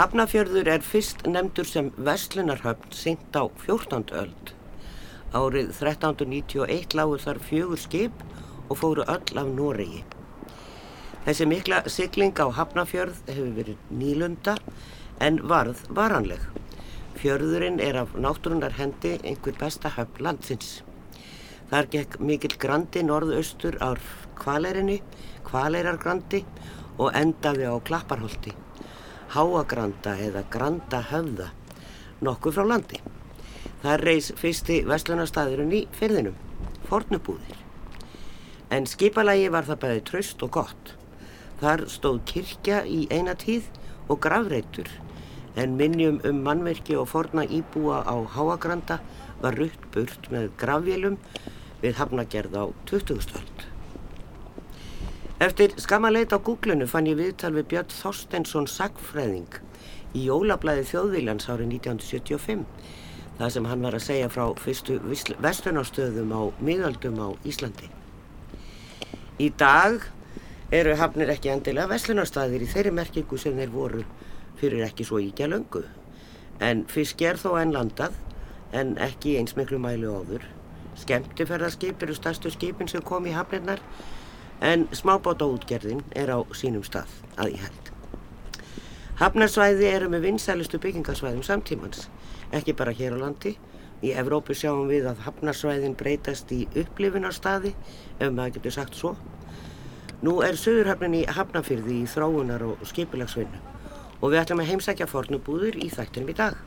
Hafnafjörður er fyrst nefndur sem Vestlunarhöfn syngt á 14. öld. Árið 1391 lágur þar fjögur skip og fóru öll af Noregi. Þessi mikla sigling á Hafnafjörð hefur verið nýlunda en varð varanleg. Fjörðurinn er af náttúrunar hendi einhver besta höfn landsins. Þar gekk mikill grandi norðaustur á kvalerinni, kvaleirargrandi og endaði á klapparholti háagranda eða granda höfða nokkuð frá landi. Það reys fyrsti vestlunarstaðurinn í fyrðinum, fornubúðir. En skipalagi var það bæði tröst og gott. Þar stóð kirkja í eina tíð og gravreitur en minnjum um mannverki og forna íbúa á háagranda var rutt burt með gravvélum við hafnagerð á 20. stöld. Eftir skammaleit á Googlunu fann ég viðtal við Björn Þorstensson sagfræðing í jólablaði þjóðvíljans árið 1975 það sem hann var að segja frá fyrstu vestunarstöðum á miðaldum á Íslandi. Í dag eru hafnir ekki endilega vestlunarstaðir í þeirri merkingu sem þeir voru fyrir ekki svo íkja löngu en fisk er þó enn landað en ekki eins miklu mælu áður. Skemtiferðarskip eru stærstu skipin sem kom í hafnirnar en smábátaútgerðin er á sínum stað að ég held. Hafnarsvæði eru með vinsælustu byggingarsvæðum samtímans, ekki bara hér á landi. Í Evrópu sjáum við að hafnarsvæðin breytast í upplifinarstaði, ef maður getur sagt svo. Nú er Suðurhafnin í Hafnafyrði í þróunar og skipilagsvinnu og við ætlum að heimsækja fornubúður í þættinum í dag.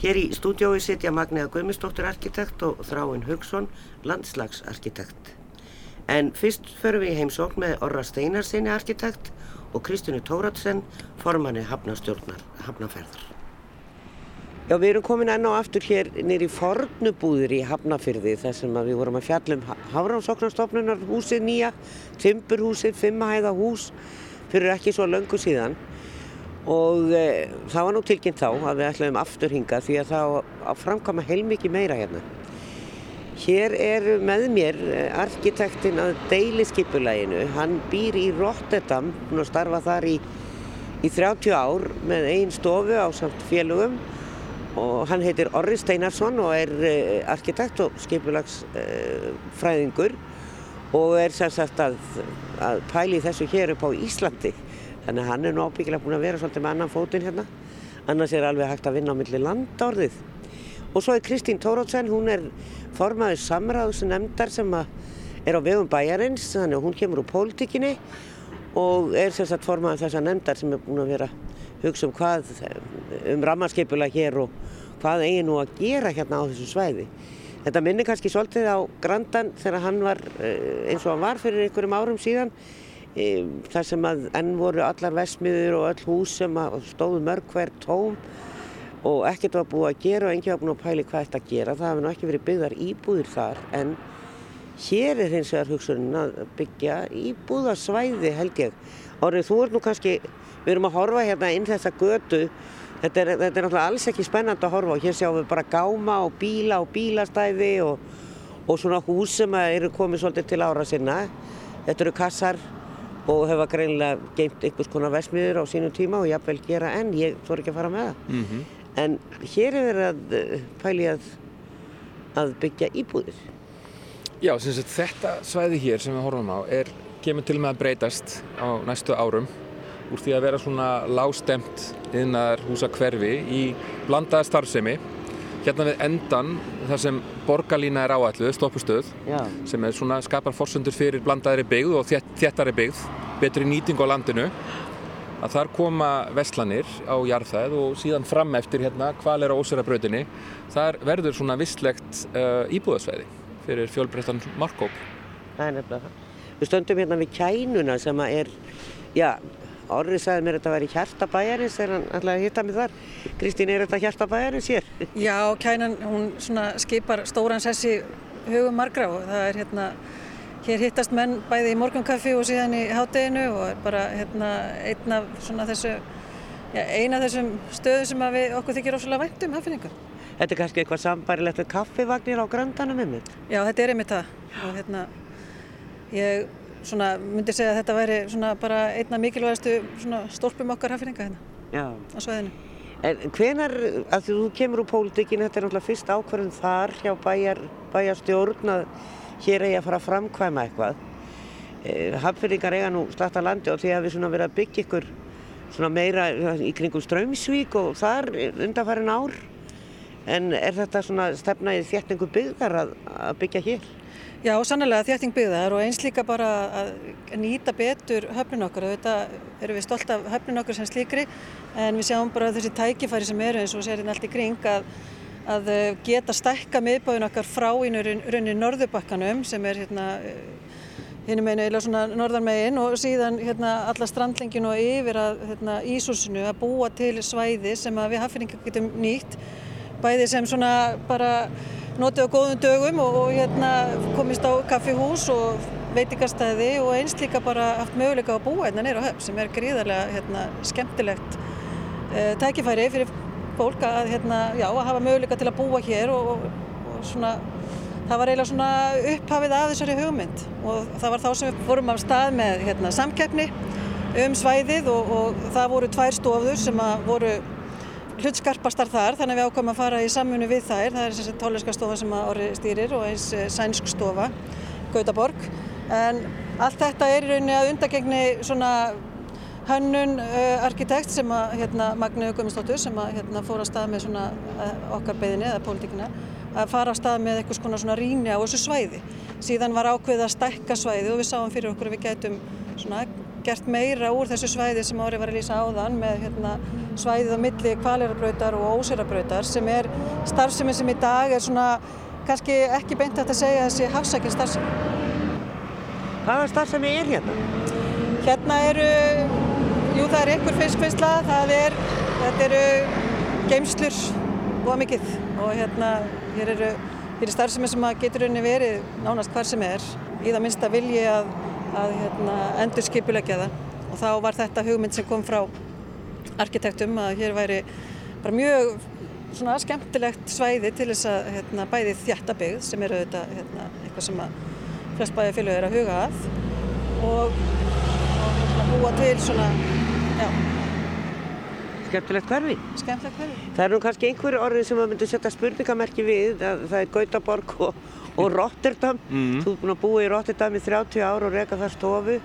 Hér í stúdiói sitja Magniða Guðmistóttur arkitekt og Þráinn Haugsson, landslagsarkitekt. En fyrst förum við í heimsókn með Orra Steinarsinni arkitekt og Kristjúni Tóratsen, formanni hafnastjórnar, hafnaferðar. Já, við erum komin enn á aftur hér nýri fornubúður í Hafnafyrði þar sem við vorum að fjallum Hafránsóknarstofnunar húsið nýja, Timburhúsið, Fimmahæða hús fyrir ekki svo löngu síðan og e, það var nú tilkynnt þá að við ætlum aftur hinga því að það á að framkama heilmikið meira hérna. Hér er með mér eh, arkitektinn að deiliskypulæginu. Hann býr í Rotterdam og starfa þar í, í 30 ár með einn stofu á samt félögum og hann heitir Orri Steinarsson og er eh, arkitekt og skipulagsfræðingur uh, og er sérsagt að, að pæli þessu hér upp á Íslandi. Þannig að hann er nú ábyggilega búin að vera svolítið með annan fótinn hérna. Annars er alveg hægt að vinna á milli landárðið. Og svo er Kristín Tórótsen, hún er formaður samráðsnefndar sem er á vegum bæjarins, þannig að hún kemur úr pólitíkinni og er sérstaklega formaður þessar nefndar sem er búin að vera hugsa um hvað, um rammarskipula hér og hvað eigi nú að gera hérna á þessu svæði. Þetta minnir kannski svolítið á Grandan þegar hann var eh, eins og hann var fyrir einhverjum árum síðan eh, þar sem að enn voru allar vesmiður og öll hús sem stóðu mörg hver tóm og ekkert var búið að gera og enginn var búin að pæli hvað þetta að gera. Það hefði nú ekki verið byggðar íbúðir þar en hér er hins vegar hugsunin að byggja íbúðarsvæði held ég. Árið þú er nú kannski, við erum að horfa hérna inn þessa götu, þetta er, þetta er náttúrulega alls ekki spennand að horfa og hér sjáum við bara gáma og bíla og bílastæði og, og svona hús sem eru komið svolítið til ára sinna. Þetta eru kassar og hefa greinilega geimt einhvers konar vesmiður á sínum tíma og ég vil gera enn, ég þór ekki að fara með það. Mm -hmm. En hér er verið að eh, pæli að, að byggja íbúðir. Já, sagt, þetta svæði hér sem við horfum á er, kemur til með að breytast á næstu árum úr því að vera svona lástemt innar húsa hverfi í blandaða starfsemi. Hérna við endan þar sem borgarlína er áætluð, stoppustöð, Já. sem er svona skapar fórsöndur fyrir blandaðri byggð og þéttari byggð, betri nýting á landinu að þar koma vestlanir á jarðæð og síðan fram eftir hérna hval er á óserabrautinni þar verður svona visslegt uh, íbúðasvæði fyrir fjölbreyttan markkóp. Það er nefnilega það. Við stöndum hérna við kænuna sem að er, já, Orrið sagði mér að þetta væri hjartabæjarins þegar hann ætlaði að hitta mig þar. Kristín, er þetta hjartabæjarins hér? Já, kænan, hún skipar stóran sessi hugum margra og það er hérna Hér hittast menn bæði í morgunkaffi og síðan í hátteginu og er bara hérna, eina af þessu, ja, ein þessum stöðum sem við okkur þykir óslulega vænt um hafningar. Þetta er kannski eitthvað sambarilegt með kaffivagnir á grandanum yfir? Já, þetta er einmitt það og hérna ég svona, myndi segja að þetta væri bara einna mikilvægastu stólpum okkar hafninga hérna. Já. á svæðinu. En hvenar, að þú kemur úr pólitíkinu, þetta er náttúrulega fyrst ákvarðum þar hjá bæjar, bæjarstjórn að hér eigi að fara að framkvæma eitthvað. E, Hafnfyrringar eiga nú slatta landi og því að við svona verið að byggja ykkur svona meira í kringum Strömsvík og þar undanfærin ár. En er þetta svona stefnaðið þéttingu byggðar að, að byggja hér? Já, sannlega þétting byggðar og eins líka bara að nýta betur höfnin okkar. Þetta erum við stolt af höfnin okkar sem slíkri en við sjáum bara þessi tækifæri sem eru eins og sér hérna allt í kring að, að geta stækka miðbáðin okkar frá í rauninni norðubakkanum sem er hérna hinn meina eða svona norðarmegin og síðan hérna alla strandlengin og yfir að hérna, Ísúsinu að búa til svæði sem að við hafningar getum nýtt bæði sem svona bara notið á góðum dögum og, og hérna komist á kaffihús og veitingastæði og eins líka bara haft möguleika að búa hérna neyra á höfn sem er gríðarlega hérna, skemmtilegt uh, tækifæri fyrir fólk að, hérna, já, að hafa möguleika til að búa hér og, og, og svona það var eiginlega svona upphafið af þessari hugmynd. Og það var þá sem við fórum af stað með hérna, samkeppni um svæðið og, og það voru tvær stofur sem voru hlutskarpastar þar þannig að við ákvæmum að fara í samfunni við þær. Það er þessi tóliska stofa sem að orri stýrir og eins sænsk stofa Gautaborg. En allt þetta er í rauninni að undagegni svona hönnun uh, arkitekt sem að hérna, Magniður Guðmundsdóttur sem að hérna, fóra að stað með svona uh, okkar beðinni eða pólitíkina að fara að stað með eitthvað svona, svona rýni á þessu svæði síðan var ákveð að stækka svæði og við sáum fyrir okkur að við gætum svona gert meira úr þessu svæði sem árið var að lýsa áðan með hérna, svæðið á milli kvalerabrautar og óserabrautar sem er starfsemi sem í dag er svona kannski ekki beint að segja þessi hafsækinn starfsemi. Hvaða starfsemi er hérna? Hérna eru, jú það er einhver fiskvinnsla, það er, þetta eru geimslur og mikið. Og hérna hér eru, hér er starfsemi sem getur unni verið nánast hvar sem er. Í það minnst að vilji að að hérna, endur skipulegja það. Og þá var þetta hugmynd sem kom frá arkitektum að hér væri bara mjög svona skemmtilegt svæði til þess að hérna, bæði þjættabyggð sem eru þetta hérna, eitthvað sem að flest bæði fylgur er að huga að. Og, og hérna, búa til svona já, Skemmtilegt hverfi? skemmtilegt hverfi. Það er nú kannski einhver orðið sem að myndi setja spurningamerki við að það er Gautaborg og, og Rotterdam. Mhm. Þú er búin að búa í Rotterdam í 30 ár og reka þar stofu.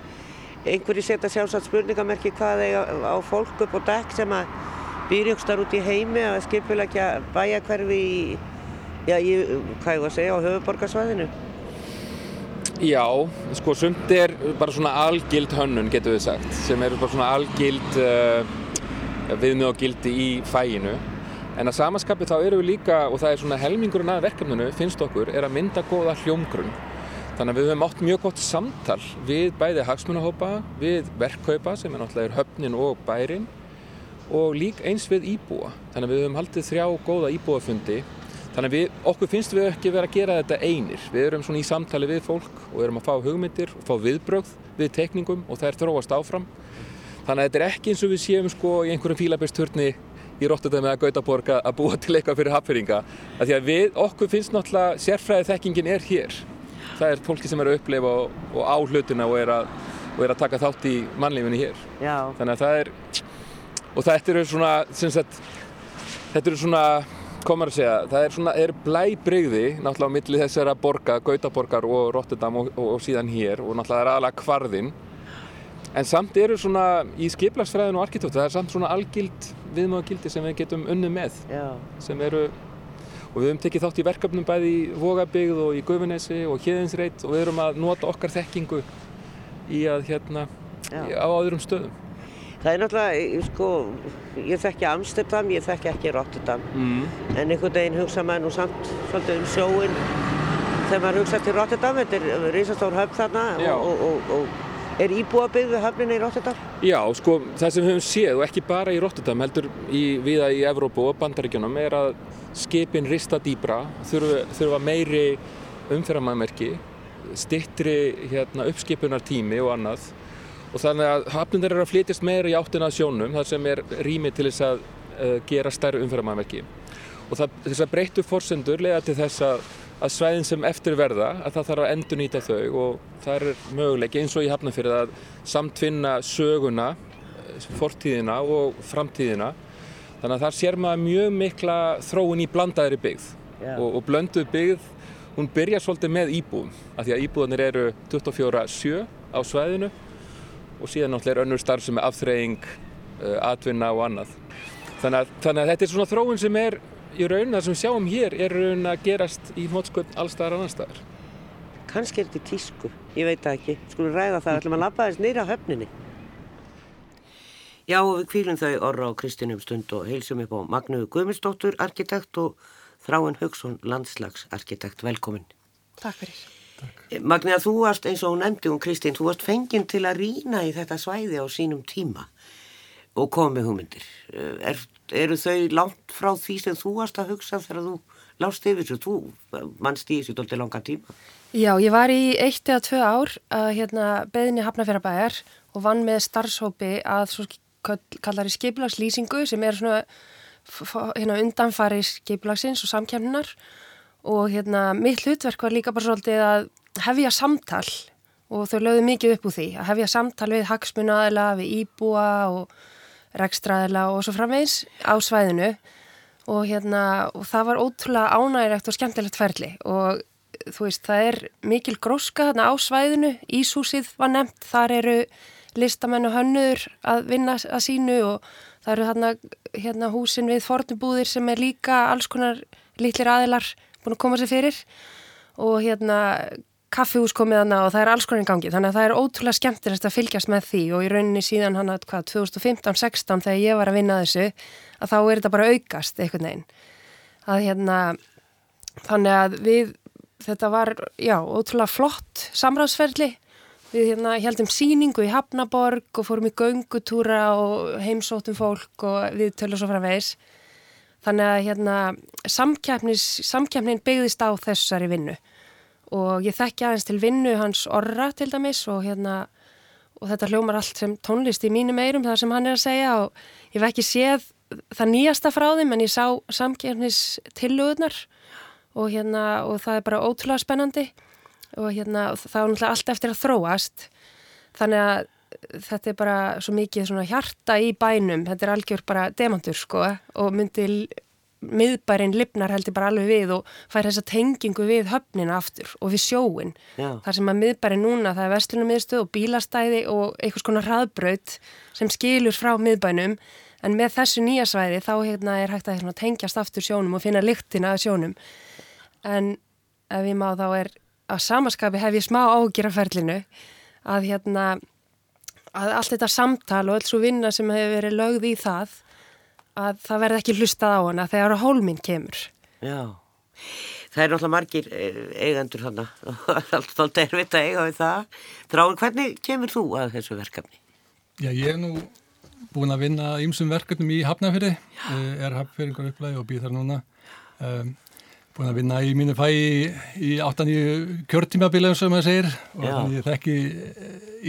Einhverji setja sjálfsagt spurningamerki hvað eiga á fólk upp á dekk sem að býr ykkur út í heimi að skipulegja bæjakverfi í, já, í, hvað ég var að segja, á höfuborgarsvæðinu. Já, sko sumt er bara svona algild hönnun getur við sagt sem eru bara svona algild uh, viðmið og gildi í fæinu en að samaskapi þá eru við líka og það er svona helmingurinn að verkefninu finnst okkur er að mynda góða hljómgrunn. Þannig að við höfum átt mjög gott samtal við bæði hagsmunahópa, við verkkaupa sem er náttúrulega höfnin og bærin og lík eins við íbúa. Þannig að við höfum haldið þrjá góða íbúafundi Þannig að við, okkur finnst við ekki verið að gera þetta einir. Við erum svona í samtali við fólk og erum að fá hugmyndir og fá viðbrögð við tekningum og það er þróast áfram. Þannig að þetta er ekki eins og við séum sko í einhverjum fílabesturni í Rotterdam eða Gautaborg að búa til eitthvað fyrir hafðfyrringa. Því að við, okkur finnst náttúrulega sérfræðið þekkingin er hér. Það er fólki sem er að upplefa og, og á hlutina og er, að, og er að taka þátt í mannlífinni hér. Já. Þannig að það er, og þetta eru svona, sagt, þetta eru svona, komar að segja, það er svona, er blæbrigði náttúrulega á milli þessara borga, Gautaborgar og Rotterdam og, og, og síðan hér og náttúrulega það er aðalega kvarðinn. En samt eru svona, í skiplagsfræðin og arkitektur, það er samt svona algild viðmáðagildi sem við getum unnið með, Já. sem eru, og við höfum tekið þátt í verkefnum bæði í Vogabygð og í Gufunesi og Hjeðinsreit og við erum að nota okkar þekkingu í að hérna, Já. á öðrum stöðum. Það er náttúrulega, sko, ég þekki Amsterdam, ég þekki ekki Rotterdam. Mm. En einhvern veginn hugsa maður nú samt svolítið um sjóin þegar maður hugsa til Rotterdam, þetta er risastór höfn þarna og, og, og, og er íbúabyggð við höfnina í Rotterdam? Já, sko, það sem við höfum séð og ekki bara í Rotterdam, heldur í, viða í Evrópu og Bandaríkjunum er að skipin rista dýbra, þurfa, þurfa meiri umferðarmæmerki, stittri hérna, uppskipunartími og annað og þannig að hafnundar eru að flytjast meira í áttina að sjónum þar sem er rými til þess að uh, gera stærri umferðarmæmerki og það, þess að breyttu forsendur lega til þess að, að svæðin sem eftir verða að það þarf að endurnýta þau og það er möguleiki eins og í Hafnarfjörð að samtvinna söguna fortíðina og framtíðina. Þannig að þar sér maður mjög mikla þróun í blandaðri byggð. Og, og blönduð byggð hún byrjar svolítið með íbúðum af því að íbúðanir eru 24-7 á svæðinu og síðan náttúrulega er önnur starf sem er afþreying, uh, atvinna og annað. Þannig að, þannig að þetta er svona þróun sem er í raun það sem við sjáum hér er raun að gerast í hótskvöld allstaðar annar staðar. Kanski er þetta tísku, ég veit það ekki. Skulum ræða það, ætlum að lappa þess nýra á höfninni. Já, og við kvílum þau orra á Kristínum stund og heilsum upp á Magnuðu Guðmundsdóttur, arkitekt og Þráin Haugsson, landslagsarkitekt. Velkomin. Takk fyrir. Magni að þú varst eins og hún nefndi hún Kristín, þú varst fenginn til að rína í þetta svæði á sínum tíma og komið hugmyndir. Er, eru þau langt frá því sem þú varst að hugsa þegar þú lást yfir þessu, þú mannst í þessu tólti langa tíma? Já, ég var í eitt eða tvö ár að hérna, beðinni Hafnafjörabæjar og vann með starfshópi að svo kallari skipilagslýsingu sem er svona hérna, undanfari skipilagsins og samkjæmnunar og hérna mitt hlutverk var líka bara svolítið að hefja samtal og þau lögðu mikið upp úr því að hefja samtal við hagsmunaðila, við íbúa og rekstraðila og svo framvegs á svæðinu. Og hérna og það var ótrúlega ánægilegt og skemmtilegt ferli. Og þú veist það er mikil gróska þarna á svæðinu, Íshúsið var nefnt, þar eru listamenn og hönnur að vinna að sínu og það eru þarna hérna húsin við fornubúðir sem er líka alls konar litlir aðilar búin að koma sér fyrir og hérna kaffihús komið hana og það er alls konar í gangi. Þannig að það er ótrúlega skemmtilegt að fylgjast með því og í rauninni síðan hann að hvað 2015-16 þegar ég var að vinna þessu að þá er þetta bara aukast einhvern veginn. Að hérna þannig að við þetta var já ótrúlega flott samráðsferðli við hérna heldum síningu í Hafnaborg og fórum í göngutúra og heimsóttum fólk og við tölum svo framvegs Þannig að hérna, samkjæmnin byggðist á þessari vinnu. Og ég þekki aðeins til vinnu hans orra til dæmis og, hérna, og þetta hljómar allt sem tónlist í mínum eirum þar sem hann er að segja. Og ég vekk ekki séð það nýjasta frá þeim en ég sá samkjæmnistillöðunar og, hérna, og það er bara ótrúlega spennandi. Og hérna, það er náttúrulega allt eftir að þróast. Þannig að þetta er bara svo mikið svona hjarta í bænum, þetta er algjör bara demantur sko og myndi miðbærin lifnar heldur bara alveg við og fær þessa tengingu við höfnina aftur og við sjóin. Já. Þar sem að miðbærin núna það er vestlunum miðstöð og bílastæði og einhvers konar hraðbraut sem skilur frá miðbænum en með þessu nýja svæði þá hérna, er hægt að hérna, tengjast aftur sjónum og finna lyktina af sjónum. En ef ég má þá er að samaskapi hef ég smá ágjörafærlinu að hérna að allt þetta samtal og alls og vinna sem hefur verið lögð í það að það verði ekki hlustað á hana þegar hólminn kemur. Já, það er náttúrulega margir eigendur þannig og alltaf erfitt að eiga við það. Þráin, hvernig kemur þú að þessu verkefni? Já, ég er nú búin að vinna ímsum verkefnum í Hafnafjörði, eh, er Hafnfjörðingar upplæði og býð þar núna. Um, búin að vinna í mínu fæ í áttan í kjörtímabilum sem maður segir. Og þannig ég þekki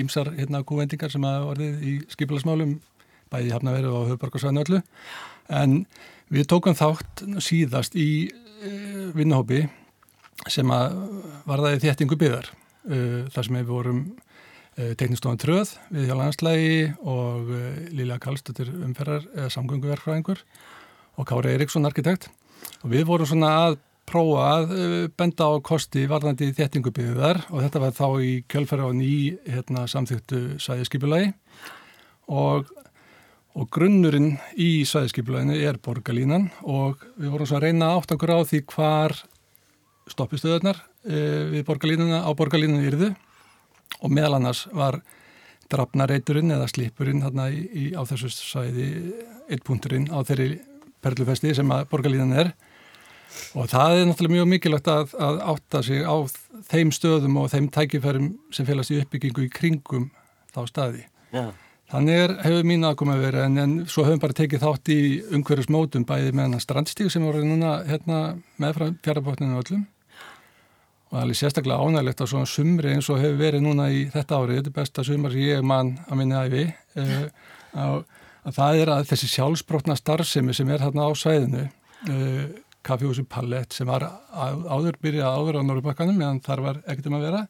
ímsar eh, hérna kúvendingar sem hafa orðið í skipilagsmálum bæði hafnaverðu og höfðborgarsvæðinu öllu. En við tókum þátt síðast í e, vinnahópi sem að varðaði þéttingu byðar eh, þar sem við vorum teknistofan tröð við hjá landslægi og Lilja Kallstötur umferðar samgönguverkfræðingur og Kári Eriksson arkitekt. Og við vorum svona að prófa að uh, benda á kosti varðandi þéttingubiðuðar og þetta var þá í kjölfæra á ný hérna, samþyktu sæðiskipulagi og, og grunnurinn í sæðiskipulaginu er borgarlínan og við vorum svo að reyna átt okkur á því hvar stoppistöðunar uh, við borgarlínuna á borgarlínuna yrðu. Og meðal annars var drafnareiturinn eða slipurinn hérna, í, á þessu sæði eittpunturinn á þeirri perlufesti sem að borgarlínan er og það er náttúrulega mjög mikilvægt að, að átta sig á þeim stöðum og þeim tækifærum sem félast í uppbyggingu í kringum þá staði. Já. Þannig er, hefur mín aðkoma verið en, en svo hefum bara tekið þátt í umhverjusmótum bæði með hann strandstíg sem voru núna hérna, með frá fjárrapotninu öllum og það er sérstaklega ánægilegt að svona sumri eins og hefur verið núna í þetta árið, þetta er besta sumar sem ég er mann að minna æfi uh, að, að það er að þessi sjálfsbrotna starfsemi sem er hérna á sæðinu uh, kaffihúsi Pallet sem var áður byrjað áður á Norrbakkanum meðan þar var ekkert um að vera.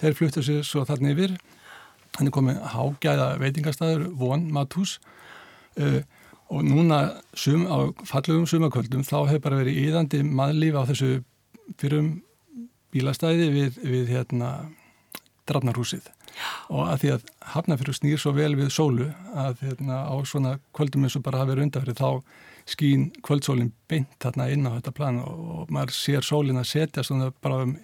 Þeir fluttu sér svo þarna yfir. Hann er komið hágæða veitingastæður von Matús uh, og núna sum, á fallugum sumakvöldum þá hefur bara verið íðandi maðurlíf á þessu fyrrum bílastæði við, við hérna drafnarhúsið. Og að því að hafnafyrir snýr svo vel við sólu að hérna, á svona kvöldum eins og bara hafi verið undarverið þá skín kvöldsólinn beint þarna inn á þetta plan og, og maður sér sólinn að setja svona bara um,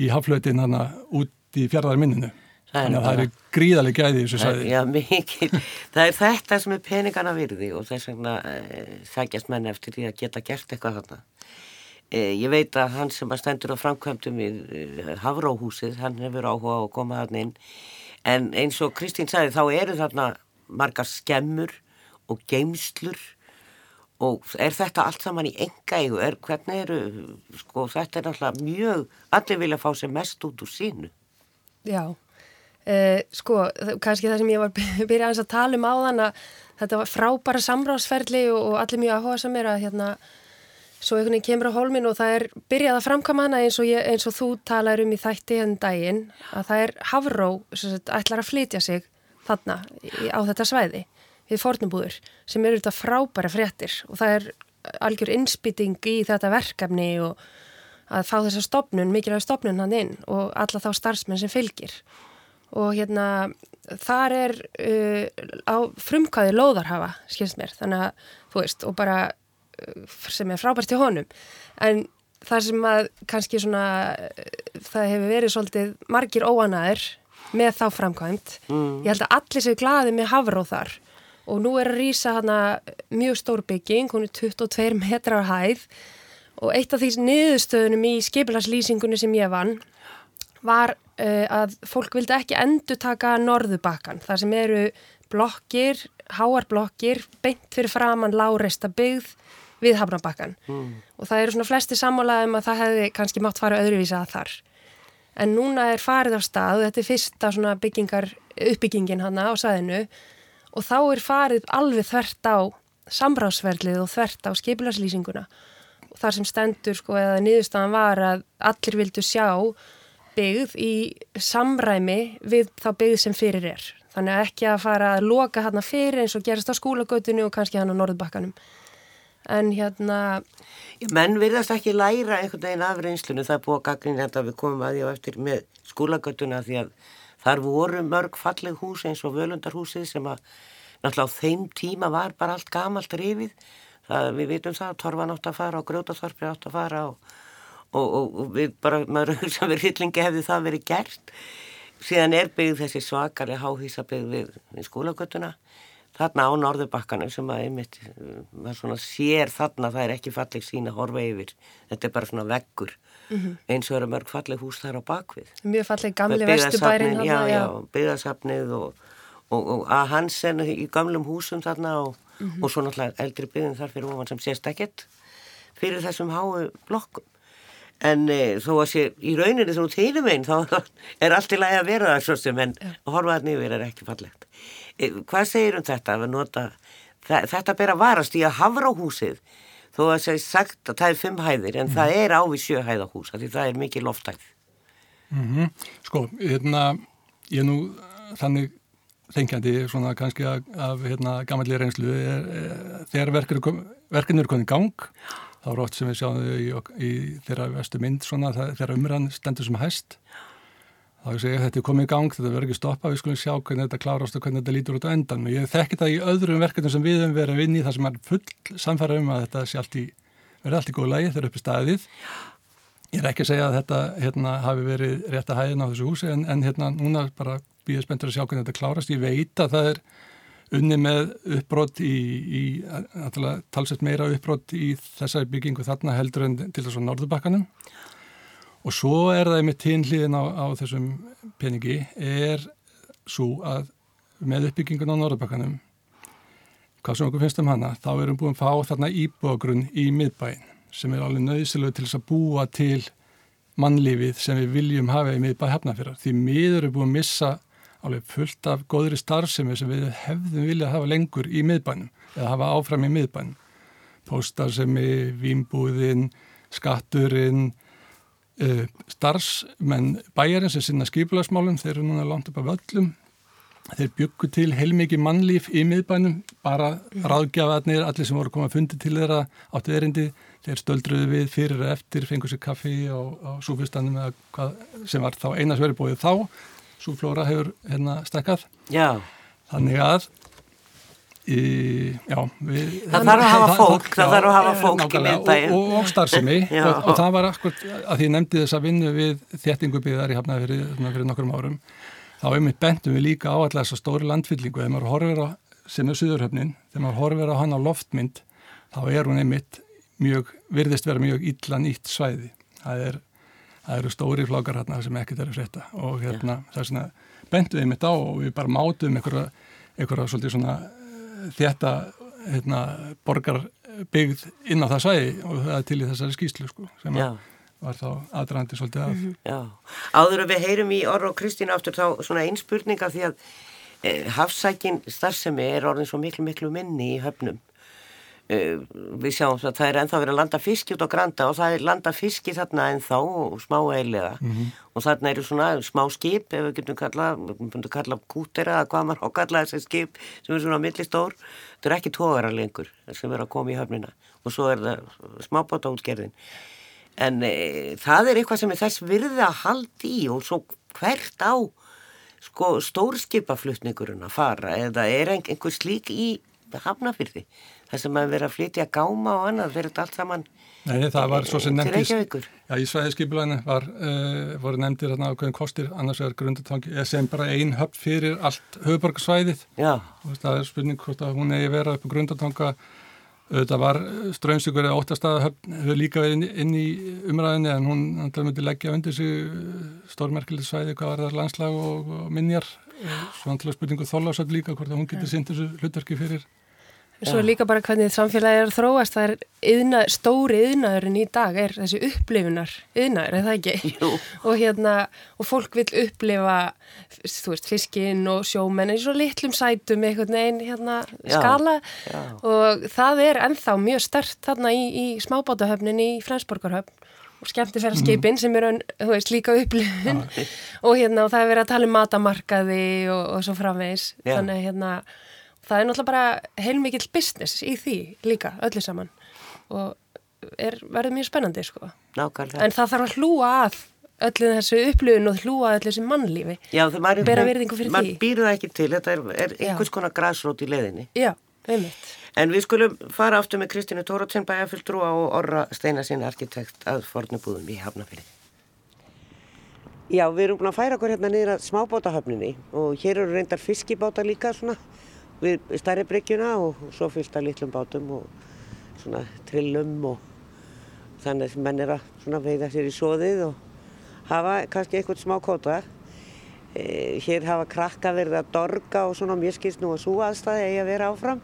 í haflötin þarna út í fjaraðarminninu þannig að það er gríðaleg gæði í þessu sæði Já, mikið. Það er þetta sem er peningana virði og þess vegna e, sækjast menn eftir því að geta gert eitthvað þarna. E, ég veit að hann sem að stendur á framkvæmdum við e, Hafróhúsið, hann hefur áhuga á að koma þarna inn en eins og Kristín sagði þá eru þarna margar skemmur og geimslur og er þetta allt saman í enga eigu, er, hvernig eru, sko þetta er náttúrulega mjög, allir vilja fá sér mest út úr sínu. Já, eh, sko, kannski það sem ég var byrjað að tala um á þann að þetta var frábæra samráðsferðli og, og allir mjög áhuga sem er að hérna, svo einhvern veginn kemur á hólmin og það er byrjað að framkama hana eins og, ég, eins og þú talar um í þætti henn daginn, að það er Havró, ætlar að flytja sig þarna á þetta svæði við fornubúður sem eru þetta frábæra fréttir. Og það er algjör innspýting í þetta verkefni og að fá þessa stopnun, mikilvæg stopnun hann inn og alla þá starfsmenn sem fylgir. Og hérna þar er uh, á frumkvæði lóðarhafa, skilst mér. Þannig að, þú veist, og bara uh, sem er frábært til honum. En það sem að kannski svona það hefur verið svolítið margir óanaður með þá framkvæmt mm. ég held að allir séu glaði með hafróð þar og nú er að rýsa hana mjög stór bygging, hún er 22 metrar hæð og eitt af því niðurstöðunum í skipilarslýsingunni sem ég vann var uh, að fólk vildi ekki endur taka norðubakkan, þar sem eru blokkir, háarblokkir, beint fyrir framann láreista byggð við hafnabakkan mm. og það eru svona flesti sammálaðum að það hefði kannski mátt fara öðruvísa að þar. En núna er farið á stað og þetta er fyrsta svona byggingar, uppbyggingin hana á sæðinu og þá er farið alveg þvert á samráðsverðlið og þvert á skipilarslýsinguna og þar sem stendur sko eða niðurstaðan var að allir vildu sjá byggð í samræmi við þá byggð sem fyrir er. Þannig að ekki að fara að loka hérna fyrir eins og gerast á skólagötunni og kannski hann á norðbakkanum en hérna menn virðast ekki læra einhvern veginn af reynslunum það er búið að gagna þetta við komum að því á eftir með skólagötuna því að Þar voru mörg falleg hús eins og völundarhúsið sem að náttúrulega á þeim tíma var bara allt gamalt rifið. Það, við vitum það, Torfan átt að fara og Grjótaþorfi átt að fara og, og, og, og við bara, maður hugsa við rillingi hefði það verið gert. Síðan er byggð þessi svakari háhísabyggð við, við skólagötuna. Þarna á norðubakkanum sem að einmitt, maður svona sér þarna, það er ekki falleg sína horfa yfir. Þetta er bara svona veggur mm -hmm. eins og eru mörg falleg hús þar á bakvið. Mjög falleg gamli vestubærin. Já, já, byggðasafnið og, og, og að hans er í gamlum húsum þarna og, mm -hmm. og svo náttúrulega eldri byggðin þar fyrir ofan sem sést ekkert fyrir þessum háu blokkum. En e, þó að sé í rauninni þú tegum einn þá er allt í lagi að vera það svo sem en ja. að horfa það nýður er ekki fallegt. E, hvað segir um þetta að nota, þetta ber að varast í að hafra á húsið þó að það er sagt að það er fimm hæðir en mm. það er ávið sjöhæðahús því það er mikið lofthæð mm -hmm. Sko, hérna ég nú þannig þengjandi svona kannski af, af hérna, gammalli reynslu er, er, þegar verkinu er konið gang þá er ótt sem við sjáum í, í þeirra vestu mynd svona þegar umrann stendur sem hæst þá ég segi að þetta er komið í gang, þetta verður ekki stoppa, við skulum sjá hvernig þetta klárast og hvernig þetta lítur út á endan. Ég þekki það í öðrum verkefnum sem við hefum verið að vinni þar sem er full samfæra um að þetta sé allt í, verður allt í góð lagi þegar uppi staðið. Ég er ekki að segja að þetta hérna, hafi verið rétt að hæðina á þessu húsi en, en hérna núna bara býðið spenntur að sjá hvernig þetta klárast. Ég veit að það er unni með uppbrott í, í talsett meira uppbrott í þessari byggingu þarna heldur en til þess að norðubakkanum Og svo er það með tínliðin á, á þessum peningi er svo að með uppbyggingun á Norðabakkanum, hvað sem okkur finnst um hana, þá erum búin að fá þarna íbógrunn í miðbæin sem er alveg nöðsilegu til þess að búa til mannlífið sem við viljum hafa í miðbæ hefnafyrir. Því miður er búin að missa alveg fullt af góðri starfsemi sem við hefðum viljað hafa lengur í miðbænum eða hafa áfram í miðbænum. Póstarsemi, výmbúðin, skatturinn, Uh, starfsmenn bæjarins sem sinna skipilagsmálum, þeir eru núna langt upp af öllum þeir byggu til heilmikið mannlíf í miðbænum, bara ráðgjafarnir, allir sem voru komað að fundi til þeirra áttu erindi, þeir stöldruðu við fyrir og eftir, fengur sér kaffi á súfustannum eða hvað sem var þá eina sveri bóið þá, súflóra hefur hérna stekkað. Já. Þannig að já, við, það þarf að hafa fólk það, það þarf að hafa fólk í miðbæin og, og starfsemi. Og, og það var akkur að því nefndi þess að vinna við þéttingubiðar í hafnaði fyrir, fyrir nokkrum árum þá er mitt bentum við líka á alltaf þessa stóri landfyllingu. Þegar maður horfir á, sem er Suðurhöfnin þegar maður horfir á hann á loftmynd þá er hún einmitt mjög virðist vera mjög illa nýtt svæði. Það, er, það eru stóri flokar hérna sem ekkert eru frétta. Og hérna, bentum við einmitt á og við bara mátum einhverja, einhverja þetta hérna, borgarbyggð inn á það svæði og það er til í þessari skýslu sko, sem var þá aðdraðandi svolítið af. Mhm. Já, áður að við heyrum í Orra og Kristín áttur þá svona einn spurninga því að eh, hafsækin starfsemi er orðin svo miklu miklu minni í höfnum við sjáum að það er ennþá verið að landa fiski út á Granda og það er landa fiski þarna ennþá og smá eilega mm -hmm. og þarna eru svona smá skip ef við getum kalla, við getum kalla kútera eða hvað maður ákalla þessi skip sem er svona millistór, þetta er ekki tógara lengur sem er að koma í höfnina. Og svo er það smábáta útgerðin en e, það er eitthvað sem er þess virði að haldi í og svo hvert á sko stórskipaflutningurinn að fara eða er einhver slík í hafnafyrði þess að maður verið að flytja gáma og annað verið allt saman Nei, það var svo sem nefndis Já, í svæðiskipulæðinu var uh, voru nefndir hérna ákveðin kostir annars er grundatangi, sem bara ein höfn fyrir allt höfuborgarsvæðið það er spurning hvort að hún eigi vera upp á grundatanga það var strömsíkur eða óttastæða höfn hefur líka inn, inn í umræðinu en hún náttúrulega myndi leggja undir sig stórmerkilið svæði hvað var það landslag og, og minjar. Svo náttúrulega spurningu þólasöld líka hvort að hún getur sýnt þessu hlutverki fyrir Svo líka bara hvernig samfélagi er að þróast, það er yðna, stóri yðnaðurinn í dag er þessi upplifunar yðnaður, er það ekki? Jú. og hérna, og fólk vil upplifa, þú veist, fiskinn og sjómenn eins og litlum sætum einhvern veginn hérna Já. skala Já. og það er enþá mjög stert þarna í, í smábátahöfnin í Frensborgarhöfn og skemmtifæraskipin mm. sem eru, þú veist, líka upplifun og hérna, og það er verið að tala um matamarkaði og, og svo framvegs, þannig hérna það er náttúrulega bara heilmikill business í því líka, öllu saman og er, verður mjög spennandi sko. Nákvæmlega. En það þarf að hlúa að öllu þessu upplifun og hlúa öllu þessu mannlífi. Já, það maður, bera virðingu fyrir því. Man býr það ekki til, þetta er, er einhvers konar græsrót í leðinni. Já, einmitt. En við skulum fara aftur með Kristínu Tórótsen bæjarfylltrúa og Orra Steinasinn arkitekt að fornubúðum í Hafnafjörði. Já, við erum búin að færa okkur hérna niður að smábátahöfninni og hér eru reyndar fiskibáta líka svona við starri bryggjuna og svo fyllt að litlum bátum og svona trillum og þannig að menn er að veiða sér í sóðið og hafa kannski eitthvað smá kóta. E, hér hafa krakka verið að dorga og svona mér skilst nú að svo aðstæði eigi að vera áfram.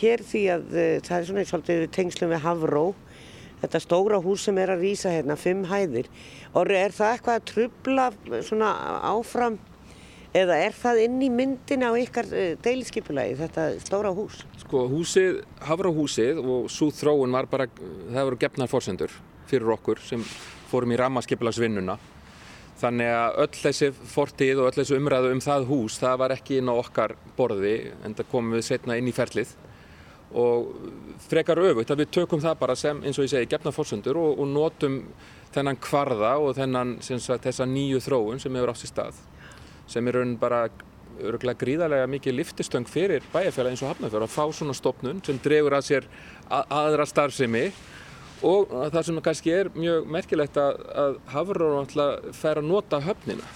Hér því að e, það er svona svolítið tengslum við Havró, þetta stóra hús sem er að rýsa hérna, fimm hæðir. Orri, er það eitthvað að trubla svona áfram Eða er það inn í myndin á ykkar eh, deiliskypulagi, þetta stóra hús? Sko húsið, Hafrahúsið og svo þróun var bara, það voru gefnar fórsendur fyrir okkur sem fórum í rammaskipulagsvinnuna. Þannig að öll þessi fortið og öll þessi umræðu um það hús, það var ekki inn á okkar borði en það komum við setna inn í ferlið. Og frekar öfugt að við tökum það bara sem, eins og ég segi, gefnar fórsendur og, og notum þennan kvarða og þennan, sagt, þessa nýju þróun sem hefur átt í stað sem er raun bara öruglega gríðarlega mikið liftistöng fyrir bæjarfélag eins og Hafnarfjörð að fá svona stopnun sem dregur að sér aðra starfsemi. Og það sem kannski er mjög merkilegt að, að Hafnarfjörð alltaf fær að nota höfnina.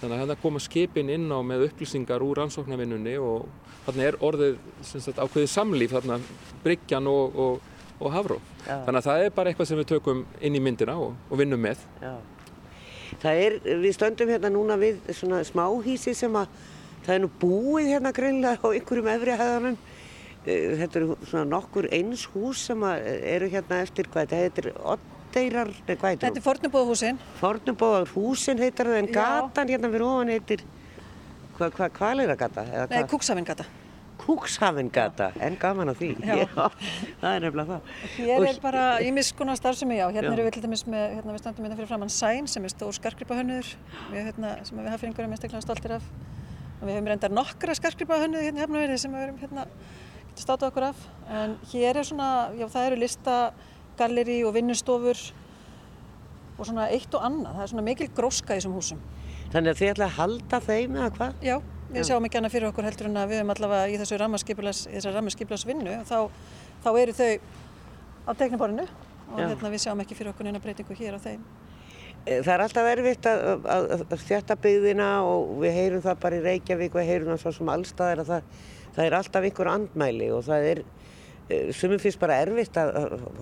Þannig að hérna koma skipin inn á með upplýsingar úr rannsóknarvinnunni og þarna er orðið sagt, ákveðið samlíf þarna Bryggjan og, og, og ja. þannig að það er bara eitthvað sem við tökum inn í myndina og, og vinnum með. Ja. Það er, við stöndum hérna núna við svona smáhísi sem að það er nú búið hérna greinlega á einhverjum efri hæðanum. Eh, þetta eru svona nokkur eins hús sem eru hérna eftir hvað þetta heitir, Oddeirar, nei hvað heitir það? Þetta er Fornubóðahúsin. Fornubóðahúsin heitir það en gatan hérna fyrir ofan heitir, hvað hva, hva er það gata? Nei, Kúksafingata. Kúkshafingata, en gaman á því, já, það er nefnilega það. Hér er bara ímiðskonar starfsemi, já, hérna erum við til dæmis með, hérna við standum hérna fyrir framann Sæn sem er stór skarkripahönnur, hérna, sem við hafðfyringur erum einstaklega stoltir af Við höfum reyndar nokkra skarskripa hönnuði hérna í Hafnarfjörði sem við höfum hérna getið státað okkur af. En hér er svona, já það eru listagalleri og vinnustofur og svona eitt og annað. Það er svona mikil gróska í þessum húsum. Þannig að þið ætla að halda þeim eða hvað? Já, við Já. sjáum ekki annað fyrir okkur heldur en að við höfum allavega í þessu rammarskipulas, þessar rammarskipulasvinnu þá, þá eru þau á tekniborinu og hérna, við sjáum ekki fyrir okkur neina breytingu hér á þeim. Eh, Það er alltaf erfitt að, að, að, stjætta byggðina og við heyrum það bara í Reykjavík og við heyrum það svo sem allstaðar að það, það er alltaf einhver andmæli og það er sumum finnst bara erfitt að,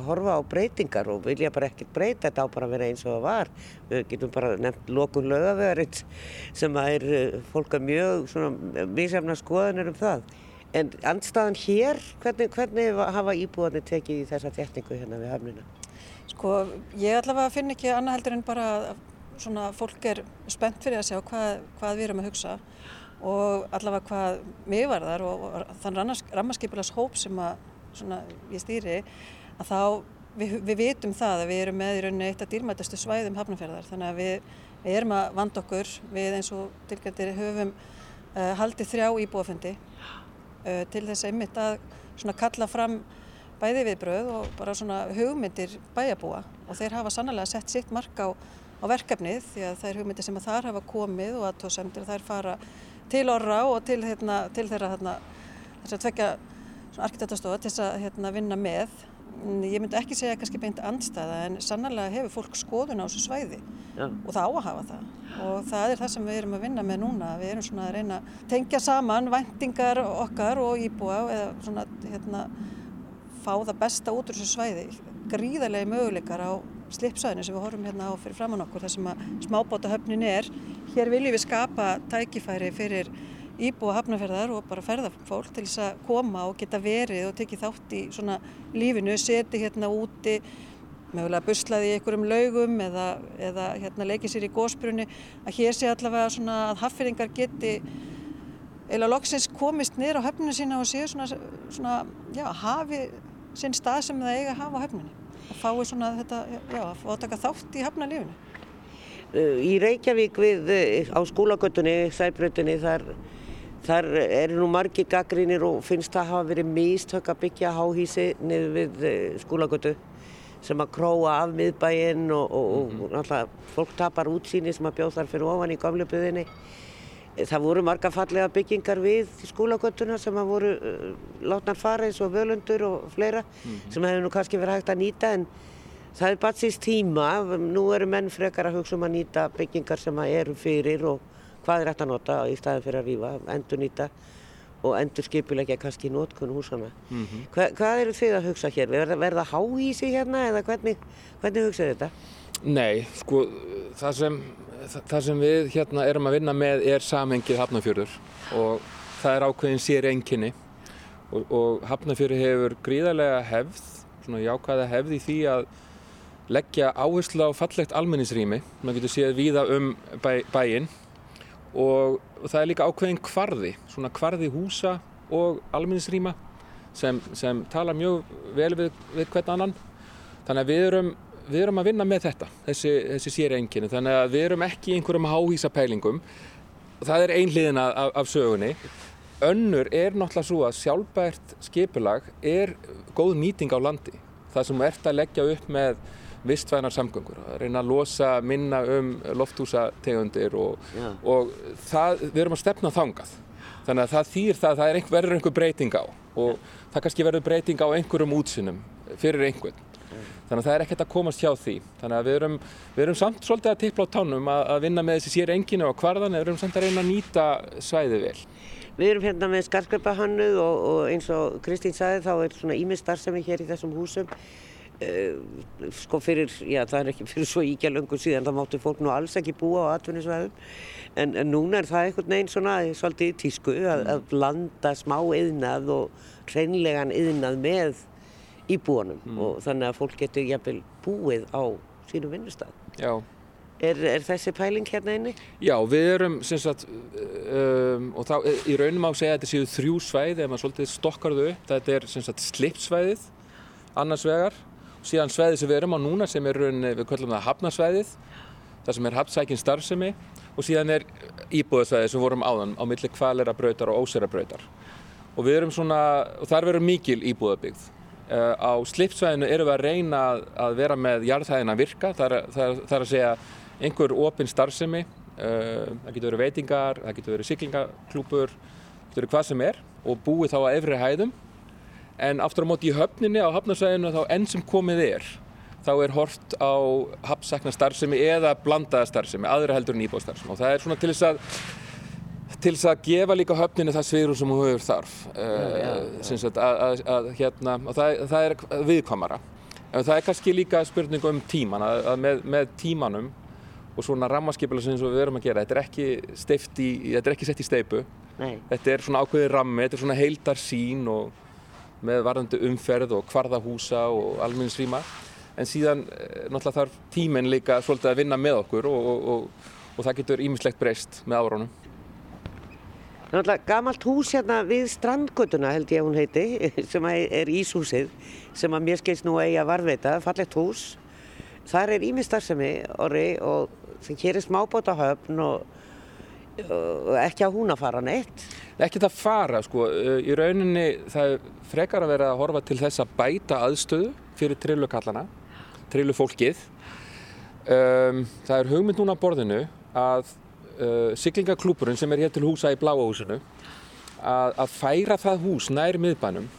horfa á breytingar og vilja bara ekkert breyta þetta á bara að vera eins og það var. Við getum bara nefnt lokun lögavegarins sem að er eh, fólk að mjög svona misjafna skoðanir um það. En andstaðan hér, hvernig, hvernig hafa íbúðanir tekið í þessa þéttingu hérna við hafnina? Sko, ég allavega finn ekki annað heldur en bara svona fólk er spennt fyrir að sjá hvað, hvað við erum að hugsa og allavega hvað mig varðar og, og þann rammarskipulas hóp sem að svona ég stýri að þá við, við vitum það að við erum með í rauninni eitt af dýrmætastu svæðum hafnafjörðar þannig að við, við erum að vanda okkur við eins og tilgændir höfum uh, haldið þrjá íbúafundi uh, til þess einmitt að svona kalla fram bæði viðbröð og bara svona hugmyndir bæjabúa og þeir hafa sannlega sett sitt mark á, á verkefnið því að það er hugmyndir sem að þar hafa komið og aðtóðsendir þær fara til orra og til, hérna, til þeirra hérna, þess að tvekja arkitektastofa til að hérna, vinna með. Ég myndi ekki segja kannski beint andstæða en sannlega hefur fólk skoðun á þessu svæði Já. og það á að hafa það og það er það sem við erum að vinna með núna við erum svona að reyna að tengja saman væntingar okkar og íbúa eða svona hérna fá það besta út úr þessu svæði gríðarlega möguleikar á slipsvæðinu sem við horfum hérna á fyrir framann okkur þar sem að smábátahöfnin er hér viljum við skapa tækifæri fyrir íbúa hafnafjörðar og bara ferðarfólk til þess að koma og geta verið og tekið þátt í svona lífinu, seti hérna úti mögulega buslaði í einhverjum laugum eða, eða hérna leikið sér í gósbrunni að hér sé allavega svona að haffyrringar geti eða loksins komist niður á höfninu sína og séu svona, svona já, hafi sinn stað sem það eiga að hafa á höfninu og fái svona þetta, já, að fá að taka þátt í höfnalífinu. Uh, Í Reykjavík við, á skólagötunni, sæbrautinni, þar, þar eru nú margir gaggrínir og finnst það hafa verið mistök að byggja háhísi niður við uh, skólagötu sem að króa af miðbæinn og, og, og náttúrulega fólk tapar útsýni sem að bjóð þar fyrir ofan í gamlu byðinni. Það voru marga fallega byggingar við skólagötuna sem að voru uh, látnar fara eins og völundur og fleira sem hefur nú kannski verið hægt að nýta en það er bara síst tíma. Nú eru menn frekar að hugsa um að nýta byggingar sem að eru fyrir og hvað er hægt að nota í staðin fyrir að rífa, endur nýta og endur skipulegja kannski nótkun húsana. Hva, hvað eru þið að hugsa hér? Verða, verða háísi hérna eða hvernig, hvernig hugsaðu þetta? Nei, sko, það sem, það- sem við hérna erum að vinna með er samhengið Hafnarfjörður og það er ákveðin sér einkinni og, og Hafnarfjörður hefur gríðarlega hefð, svona jákvæða hefð í því að leggja áherslu á fallegt almenningsrými, maður getur séð víða um bæ, bæinn og, og það er líka ákveðin kvarði, svona kvarði húsa og almenningsrýma sem, sem tala mjög vel við, við hvern annan. Þannig að við erum, við erum að vinna með þetta, þessi, þessi sér enginni. Þannig að við erum ekki í einhverjum háhísapælingum. Það er einhliðin af, af sögunni. Önnur er náttúrulega svo að sjálfbært skipulag er góð nýting á landi. Það sem ert að leggja upp með vistvænar samgöngur, að reyna að losa minna um lofthúsategundir og, Já. og það, við erum að stefna þangað. Þannig að það þýr það að það er einhver, verður einhver breyting á og það kannski verður breyting á einhverjum útsinnum fyrir einhvern. Þannig að það er ekkert að komast hjá því. Þannig að við erum, við erum samt svolítið að tippla á tánum að, að vinna með þessi sér enginu og kvarðan eða við erum samt að reyna að nýta svæðið vel. Við erum hérna með skarskreipahönnuð og, og eins og Kristín sagði þá er svona ímið starfsemi hér í þessum húsum. Uh, sko fyrir, já það er ekki fyrir svo íkja löngu síðan, það máttu fólk nú alls ekki búa á atvinnisvæðum. En, en núna er það einhvern veginn svona svolítið tísku að, að blanda smá yðnað og hreinlegan yðnað með íbúanum og þannig að fólk getur jafnvel búið á sínum vinnustaf. Já. Er, er þessi pæling hérna inni? Já, við erum sem sagt, um, og þá í raunum á að segja að þetta séu þrjú svæði ef maður svolítið stokkar þau upp. Þetta er sem sagt slipsvæðið annars vegar síðan svæðið sem við erum á núna sem er rauninni, við kallum það hafnarsvæðið, það sem er hafnsækin starfsemi og síðan er íbúðasvæði sem vorum áðan á milli kvalera brautar og ósera brautar og við erum svona, og þar verður mikil íbúðabyggð. Uh, á slipsvæðinu erum við að reyna að vera með jarðhæðina virka, það er, það það er að segja einhver opinn starfsemi, uh, það getur verið veitingar, það getur verið syklingaklúpur, það getur verið hvað sem er og búið þá að efri hæðum en aftur á móti í höfninni á hafnarsvæðinu þá enn sem komið er þá er hort á hafsakna starfsemi eða blandaða starfsemi, aðra heldur en íbóðstarfsemi og það er svona til þess að til þess að gefa líka höfninu það sviðrum sem hún hefur þarf að, að, að, hérna, og það, það er viðkvamara en það er kannski líka spurning um tíman að með, með tímanum og svona rammaskipila sem við verum að gera þetta er ekki, í, þetta er ekki sett í steipu Nei. þetta er svona ákveði rammi þetta er svona heildar sín og með varðandi umferð og kvarðahúsa og alminnsrýma en síðan eh, náttúrulega þarf tíminn líka svolítið að vinna með okkur og, og, og, og það getur ímislegt breyst með er náttúrulega gamalt hús hérna við strandgötuna held ég að hún heiti, sem er Íshúsið, sem að mér skilst nú að eiga varveita, fallegt hús. Þar er ímistarðsemi orri og hér er smábótahöfn og ekki að hún að fara neitt. Ekki það fara sko, í rauninni það frekar að vera að horfa til þess að bæta aðstöðu fyrir trillukallana, trillufólkið. Um, það er hugmynd núna á borðinu að uh, siglingaklúpurinn sem er hér til húsa í Bláahúsinu að, að færa það hús nær miðbænum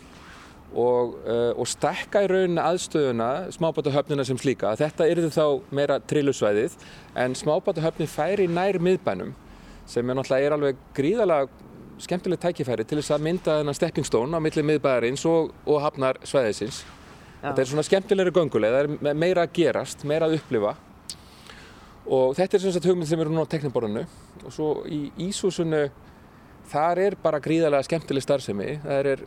og, uh, og stekka í rauninni aðstöðuna smábátahöfnina sem slíka. Þetta er þá meira trillusvæðið en smábátahöfni færi nær miðbænum sem er náttúrulega er alveg gríðalega skemmtileg tækifæri til þess að mynda þennan steppingstón á milli miðbæðarins og, og hafnar svæðisins. Já. Þetta er svona skemmtilegri gönguleg, það er meira að gerast, meira að upplifa. Og þetta er sem sagt hugmynd sem eru núna á tekniborðinu og svo í Ísúsunu þar er bara gríðarlega skemmtileg starfsemi. Það er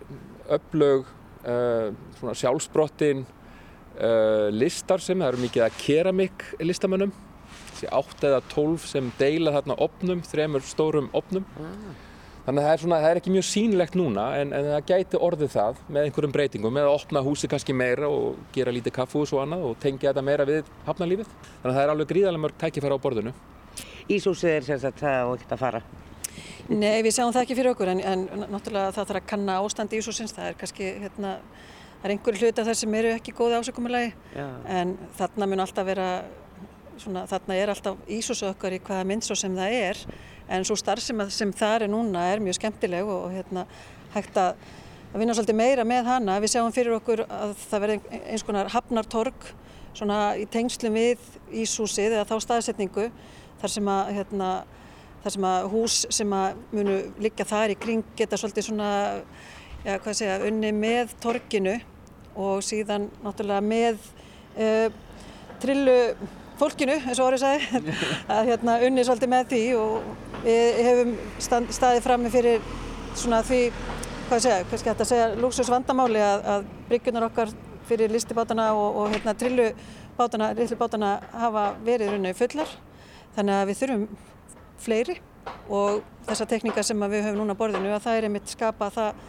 öflög uh, svona sjálfsbrottin uh, listarfsemi, það eru mikið að keramik listamönnum þessi 8 eða 12 sem deila þarna opnum, þremur stórum opnum ah. Þannig að það er, svona, það er ekki mjög sínlegt núna en, en það gæti orðið það með einhverjum breytingum með að opna húsi kannski meira og gera lítið kaffús og annað og tengja þetta meira við hafnalífið. Þannig að það er alveg gríðarlega mörg tækifæra á borðinu. Ísúsið er sérstaklega það og ekkert að fara? Nei, við sjáum það ekki fyrir okkur en, en náttúrulega það þarf að kanna ástand í Ísúsins. Það er kannski, hérna, það er einhverju hluta þar sem eru ekki góði ásökumulagi en þarna mun alltaf vera, svona, þarna er alltaf Ísúsu okkar í hvaða mynd svo sem það er en svo starf sem, það er núna er mjög skemmtileg og, og hérna, hægt að, vinna svolítið meira með hana. Við sjáum fyrir okkur að það verði eins konar hafnartorg í tengslum við Ísúsið eða þá staðsetningu þar sem að, hérna, þar sem að hús sem að munu liggja þar í kring geta svolítið svona, já hvað segja, unni með torginu og síðan náttúrulega með uh, trillu fólkinu, eins og orðið sagði, að hérna, unni svolítið með því og við hefum stand, staðið frammi fyrir svona því, hvað segja, kannski hægt að segja lúksusvandamáli að, að bryggjunar okkar fyrir listibátana og, og hérna, trillubátana, lillibátana hafa verið runni fullar, þannig að við þurfum fleiri og þessa tekníka sem við höfum núna borðinu að það er einmitt skapa það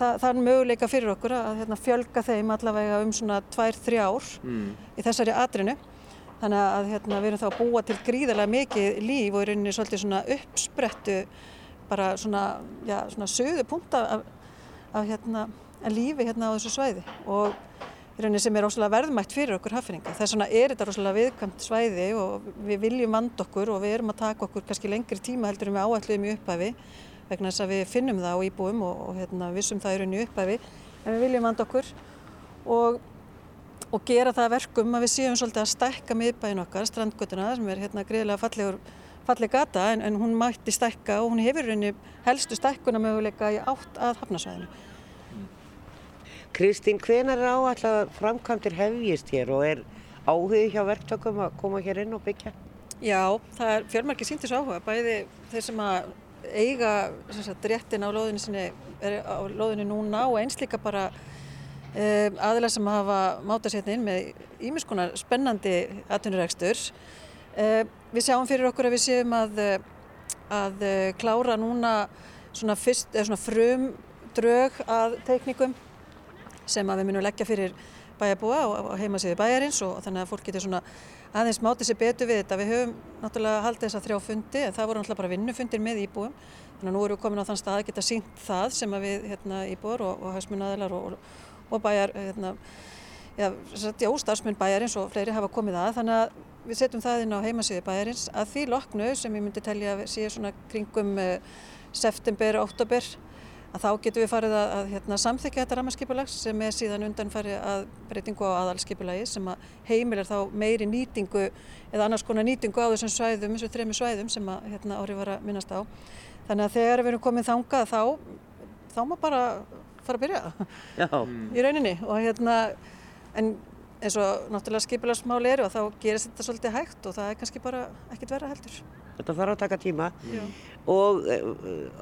Það, það er möguleika fyrir okkur að hérna, fjölga þeim allavega um svona 2-3 ár mm. í þessari atrinu Þannig að hérna, við erum þá að búa til gríðarlega mikið líf og í rauninni svolítið svona uppsprettu bara svona, já, svona söðu punta af, af hérna, lífi hérna á þessu svæði og í rauninni sem er óslulega verðmætt fyrir okkur hafninga. Þess vegna er þetta óslulega viðkvæmt svæði og við viljum vand okkur og við erum að taka okkur kannski lengri tíma heldur við áætluðum í upphæfi vegna þess að við finnum það á íbúum og, og hérna, vissum það í rauninni upphæfi en við viljum vand okkur og og gera það verkum að við séum svolítið að stækka miðbæin okkar, strandgötuna, sem er hérna greiðilega fallegur, falleg gata en, en hún mætti stækka og hún hefur rauninni helstu stækkuna möguleika í átt að hafnasvæðinu. Kristín, hvenar er áallega að framkvæmdir hefjist hér og er áhugði hjá verktökum að koma hér inn og byggja? Já, það er fjármarki síntis áhuga, bæði þeir sem að eiga sagt, réttin á lóðinu, sinni, á lóðinu núna og eins líka bara Um, aðilar sem hafa mátað sérna inn með ímiskonar spennandi atvinnuregstur. Um, við sjáum fyrir okkur að við séum að, að klára núna svona, fyrst, svona frum drög að teiknikum sem að við munum leggja fyrir bæjarbúa á heimasíðu bæjarins og þannig að fólk getur svona aðeins máti sér betur við þetta. Við höfum náttúrulega haldið þess að þrjá fundi en það voru náttúrulega bara vinnufundir með íbúum. Þannig að nú erum við komin á þann stað að geta sínt það sem að við hérna, íbúar og, og hagsmunnaðilar og, og bæjar, hérna, já, starfsmenn bæjarins og fleiri hafa komið að. Þannig að við setjum það inn á heimasíði bæjarins að því loknu sem ég myndi telja sé svona kringum uh, september, oktober að þá getum við farið að, að hérna, samþykja þetta rammarskipulags sem er síðan undanfari að breytingu á aðalskipulagi sem að heimilar þá meiri nýtingu eða annars konar nýtingu á þessum svæðum, þessum þremi svæðum sem að hérna, árið var að minnast á. Þannig að þegar við erum komið þangað þá, þá má bara fara að byrja Já. í rauninni og hérna, en eins og náttúrulega skipulagsmál eru og þá gerist þetta svolítið hægt og það er kannski bara ekkit verða heldur. Þetta þarf að taka tíma Já. og uh,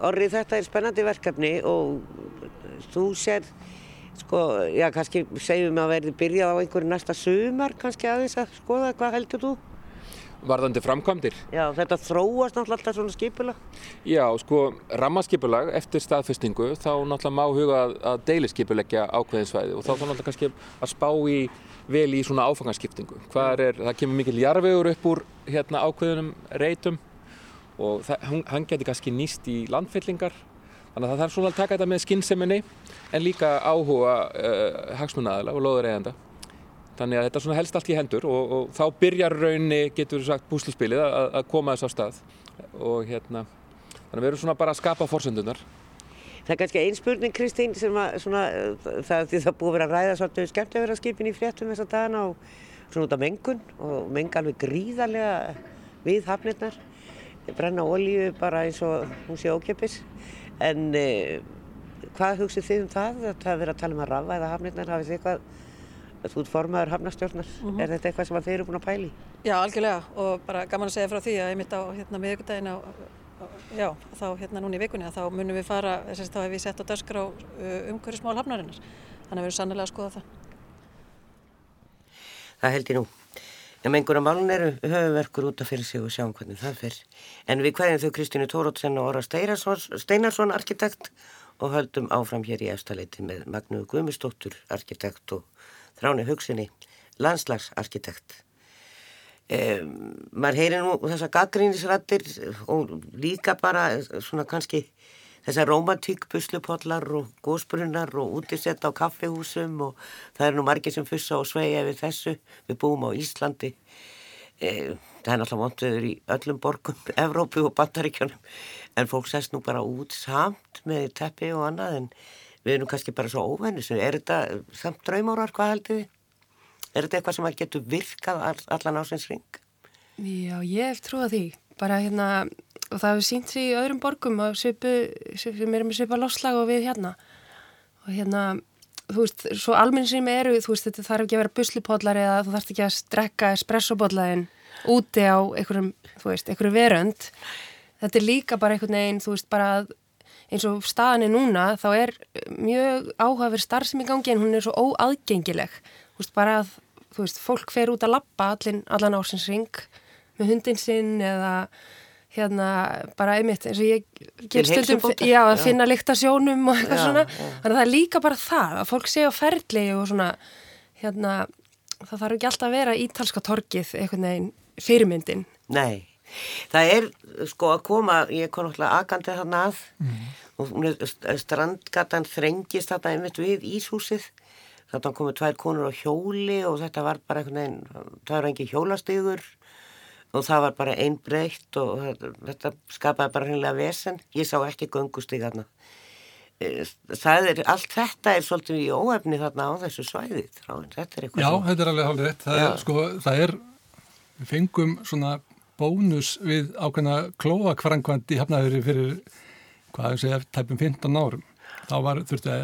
orrið þetta er spennandi verkefni og þú sér, sko, já kannski segjum að verði byrjað á einhverju næsta sumar kannski aðeins að skoða, hvað heldur þú? Varðandi framkvæmdir? Já, þetta þróast náttúrulega alltaf svona skipulag. Já, sko, rammaskipulag eftir staðfestingu þá náttúrulega má huga að, að deiliskipulegja ákveðinsvæði og þá þá náttúrulega kannski að spá í vel í svona áfangarskiptingu. Hvað er, það kemur mikil jarfiður upp úr hérna ákveðunum reytum og það, hann getur kannski nýst í landfyllingar þannig að það þarf svona að taka þetta með skynnseminni en líka áhuga uh, hagsmunnaðala og loður eiganda. Þannig að þetta er svona helst allt í hendur og, og þá byrjar raunni, getur við sagt, búsluspilið að, að koma þess á stað og hérna, þannig að við erum svona bara að skapa fórsöndunar. Það er kannski einn spurning Kristín sem að svona, það, það búið að vera að ræða svolítið skemmt að vera skipin í fréttum þess að dana og svona út af mengun og menga alveg gríðarlega við hafnirnar, brenna olíu bara eins og hún sé ókjöpis en eh, hvað hugsið þið um það? Það er verið að tala um að rafa eða hafnirnar, hafið þið eitthvað þú ert formaður hafnastjórnar, mm -hmm. er þetta eitthvað sem þeir eru búin að pæli? Já, algjörlega og bara gaman að segja frá því að ég mitt á hérna, miðugdægin á, já, þá hérna núna í vikunni að þá munum við fara, þess að þá hef við sett á dagskrá uh, umhverjusmál hafnarinnar, þannig að við erum sannlega að skoða það. Það held ég nú. En með einhverja málun eru höfuverkur út af fyrir sig og sjáum hvernig það fyrir. En við hverjum þau Kristínu Tórótsen og Óra Steinarsson arkitekt og höldum áfram hér í efstaleiti með Magnúi Guðmustóttur arkitekt og Þráni Hugsinni, landslagsarkitekt. Eh, maður heyri nú þessa gaggrínisrættir og líka bara svona kannski þessar romantík buslupollar og gósbrunnar og útisett á kaffehúsum og það er nú margir sem fussa og sveia við þessu. Við búum á Íslandi. Eh, það er náttúrulega vontuður í öllum borgum, Evrópu og Bandaríkjónum en fólk sest nú bara út samt með teppi og annað en við erum kannski bara svo óvennis er þetta samt draumárar, hvað heldur þið? Er þetta eitthvað sem getur virkað all, allan ásins ring? Já, ég trúa því bara hérna, og það hefur sínt því í öðrum borgum svipu, sem eru með svipa losslag og við hérna og hérna, þú veist, svo almenn sem eru, þú veist, þetta þarf ekki að vera buslupodlar eða þú þarf ekki að strekka espressobodlaðin úti á einhverjum, þú veist, einhverju verönd þetta er líka bara einhvern veginn, þú veist, bara að eins og staðan er núna þá er mjög áhafur starfsemi í gangi en hún er svo óaðgengileg. Þú veist bara að veist, fólk fer út að lappa allan ársins ring með hundin sinn eða hérna bara einmitt eins og ég ger stundum já, að finna lyktasjónum og eitthvað já, svona. já. þannig að það er líka bara það að fólk sé á ferli og svona hérna það þarf ekki alltaf að vera ítalska torkið einhvern veginn fyrirmyndin. Nei Það er sko að koma, ég kom náttúrulega aðgandi þarna að mm. og strandgatan þrengist þarna einmitt við Íshúsið. Þarna komu tvær konur á hjóli og þetta var bara einhvern veginn, það var engi hjólastygur og það var bara einn breytt og þetta skapaði bara hreinlega vesen. Ég sá ekki göngustík þarna. E, það er, allt þetta er svolítið í óefni þarna á þessu svæði. Þetta er Já, sem... þetta er alveg hálfur rétt. Það er, sko, það er, við fengum svona bónus við ákveðna klóakfrangvand í hafnaðurinn fyrir, hvað ég segja, tæpum 15 árum. Þá var, þurfti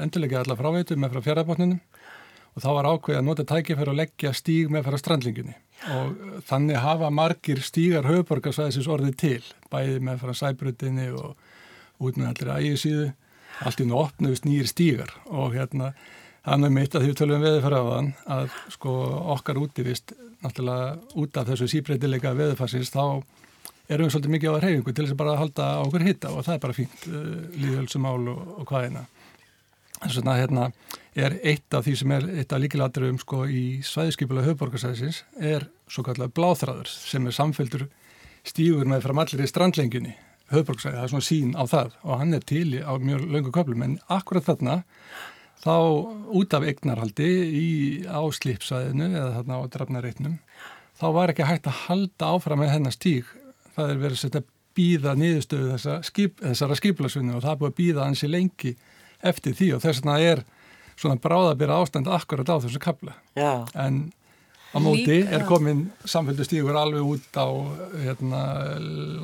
endurlega allar fráveitu með frá fjárabotninum og þá var ákveð að nota tækifæri og leggja stíg með frá strandlingunni og þannig hafa margir stígar höfuborgarsvæðisins orðið til, bæði með frá sæbrutinni og út með allir ægisíðu, allt í nótnust nýjir stígar og hérna hann er mitt að því við tölum fyrir á þann að sko okkar útivist náttúrulega út af þessu síbreytileika veðufarsins þá erum við svolítið mikið á reyfingu til þess að bara halda á okkur hitta og það er bara fínt uh, líðhjálpsumál og, og hvaðina þess vegna hérna er eitt af því sem er eitt af líkilatriðum sko í svæðiskipulega höfborgarsæðisins er svo kallar bláþráður sem er samféldur stígur með fram allir í strandlengjunni höfborgarsæði, það er svona sín á það og hann er til á mjög löngu köplum en akkurat þarna þá út af eignarhaldi í áslipsæðinu eða þarna á drafnareitnum þá var ekki hægt að halda áfram með hennar stíg það er verið að setja býða niðurstöðu þessa skip, þessara skiplarsvinni og það er búið að býða hansi lengi eftir því og þess vegna er svona bráðabýra ástand akkurat á þessu kapla. Já. En á móti er komin samféldu stígur alveg út á hérna,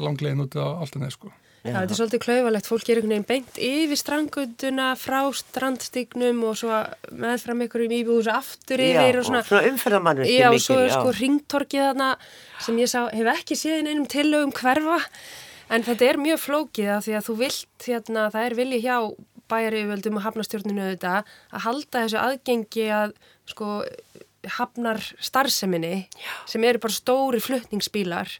langlegin út á alltaf neð sko. Já, þetta er svolítið klauvalegt, fólk er einhvern veginn beint yfir strandgönduna frá strandstignum og svo meðfram einhverjum íbúðs aftur yfir já, og svona, svona umferðamannvirki já, og svo er sko ringtorkið þarna sem ég sá, hef ekki séð inn einum tillögum hverfa en þetta er mjög flókið að því að þú vilt hérna, það er vilji hjá bæjarauðvöldum og hafnastjórninu auðvitað að halda þessu aðgengi að sko hafnar starfseminni sem eru bara stóri fluttningsbílar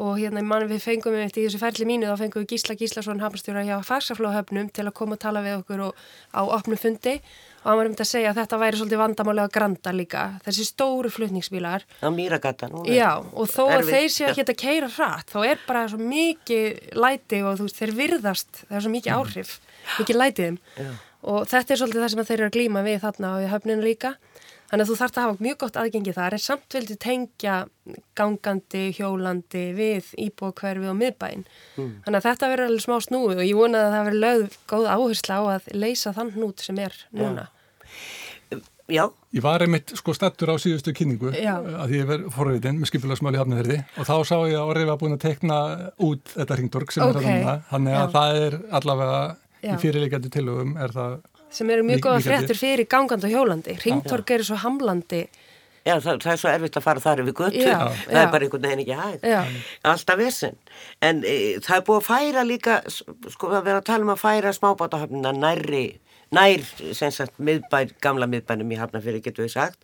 og hérna mann við fengum við eftir í þessu ferli mínu þá fengum við Gísla Gíslason hafnastjóra hjá Farsaflóhöfnum til að koma og tala við okkur og, á opnum fundi. Og hann var um þetta að segja að þetta væri svolítið vandamálega granda líka, þessi stóru flutningsbílar. Á Mýragata Já, og þó að þeir séu ekki að keira hratt þá er bara svo mikið læti og þú veist, þeir virðast, það er svo mikið áhrif mikið lætið þeim. Já. og þetta er svolítið það sem þeir eru að glíma við þarna við höfninu líka þannig að þú þarfst að hafa mjög gott aðgengi þar en samt vildi tengja gangandi, hjólandi við íbúakverfi og miðbæin þannig að þetta verður alveg smá snúi og ég vonaði að það verður lögð góð áhersla á að leysa þann hnút sem er núna Já, Ég var einmitt sko stattur á síðustu kynningu Já. að því ég verð forriðin með skipilagsmáli hafnaferði og þá sá ég að Orri var búin að tekna út þetta hringdorg sem Ok. er þannig þannig að Já. það er allavega Já. í fyrirleikandi tilögum er það sem eru mjög góða fréttur fyrir gangandi og hjólandi. Ringtorg eru svo hamlandi. Já það, það er svo erfitt að fara þar yfir göttu Já, það já. er bara einhvern veginn ekki hægt. Já. alltaf vesen. En e, það er búið að færa líka sko að vera að tala um að færa smábátahöfnina nærri nær sem sagt miðbær, gamla miðbænum í Hafnafyrir getur við sagt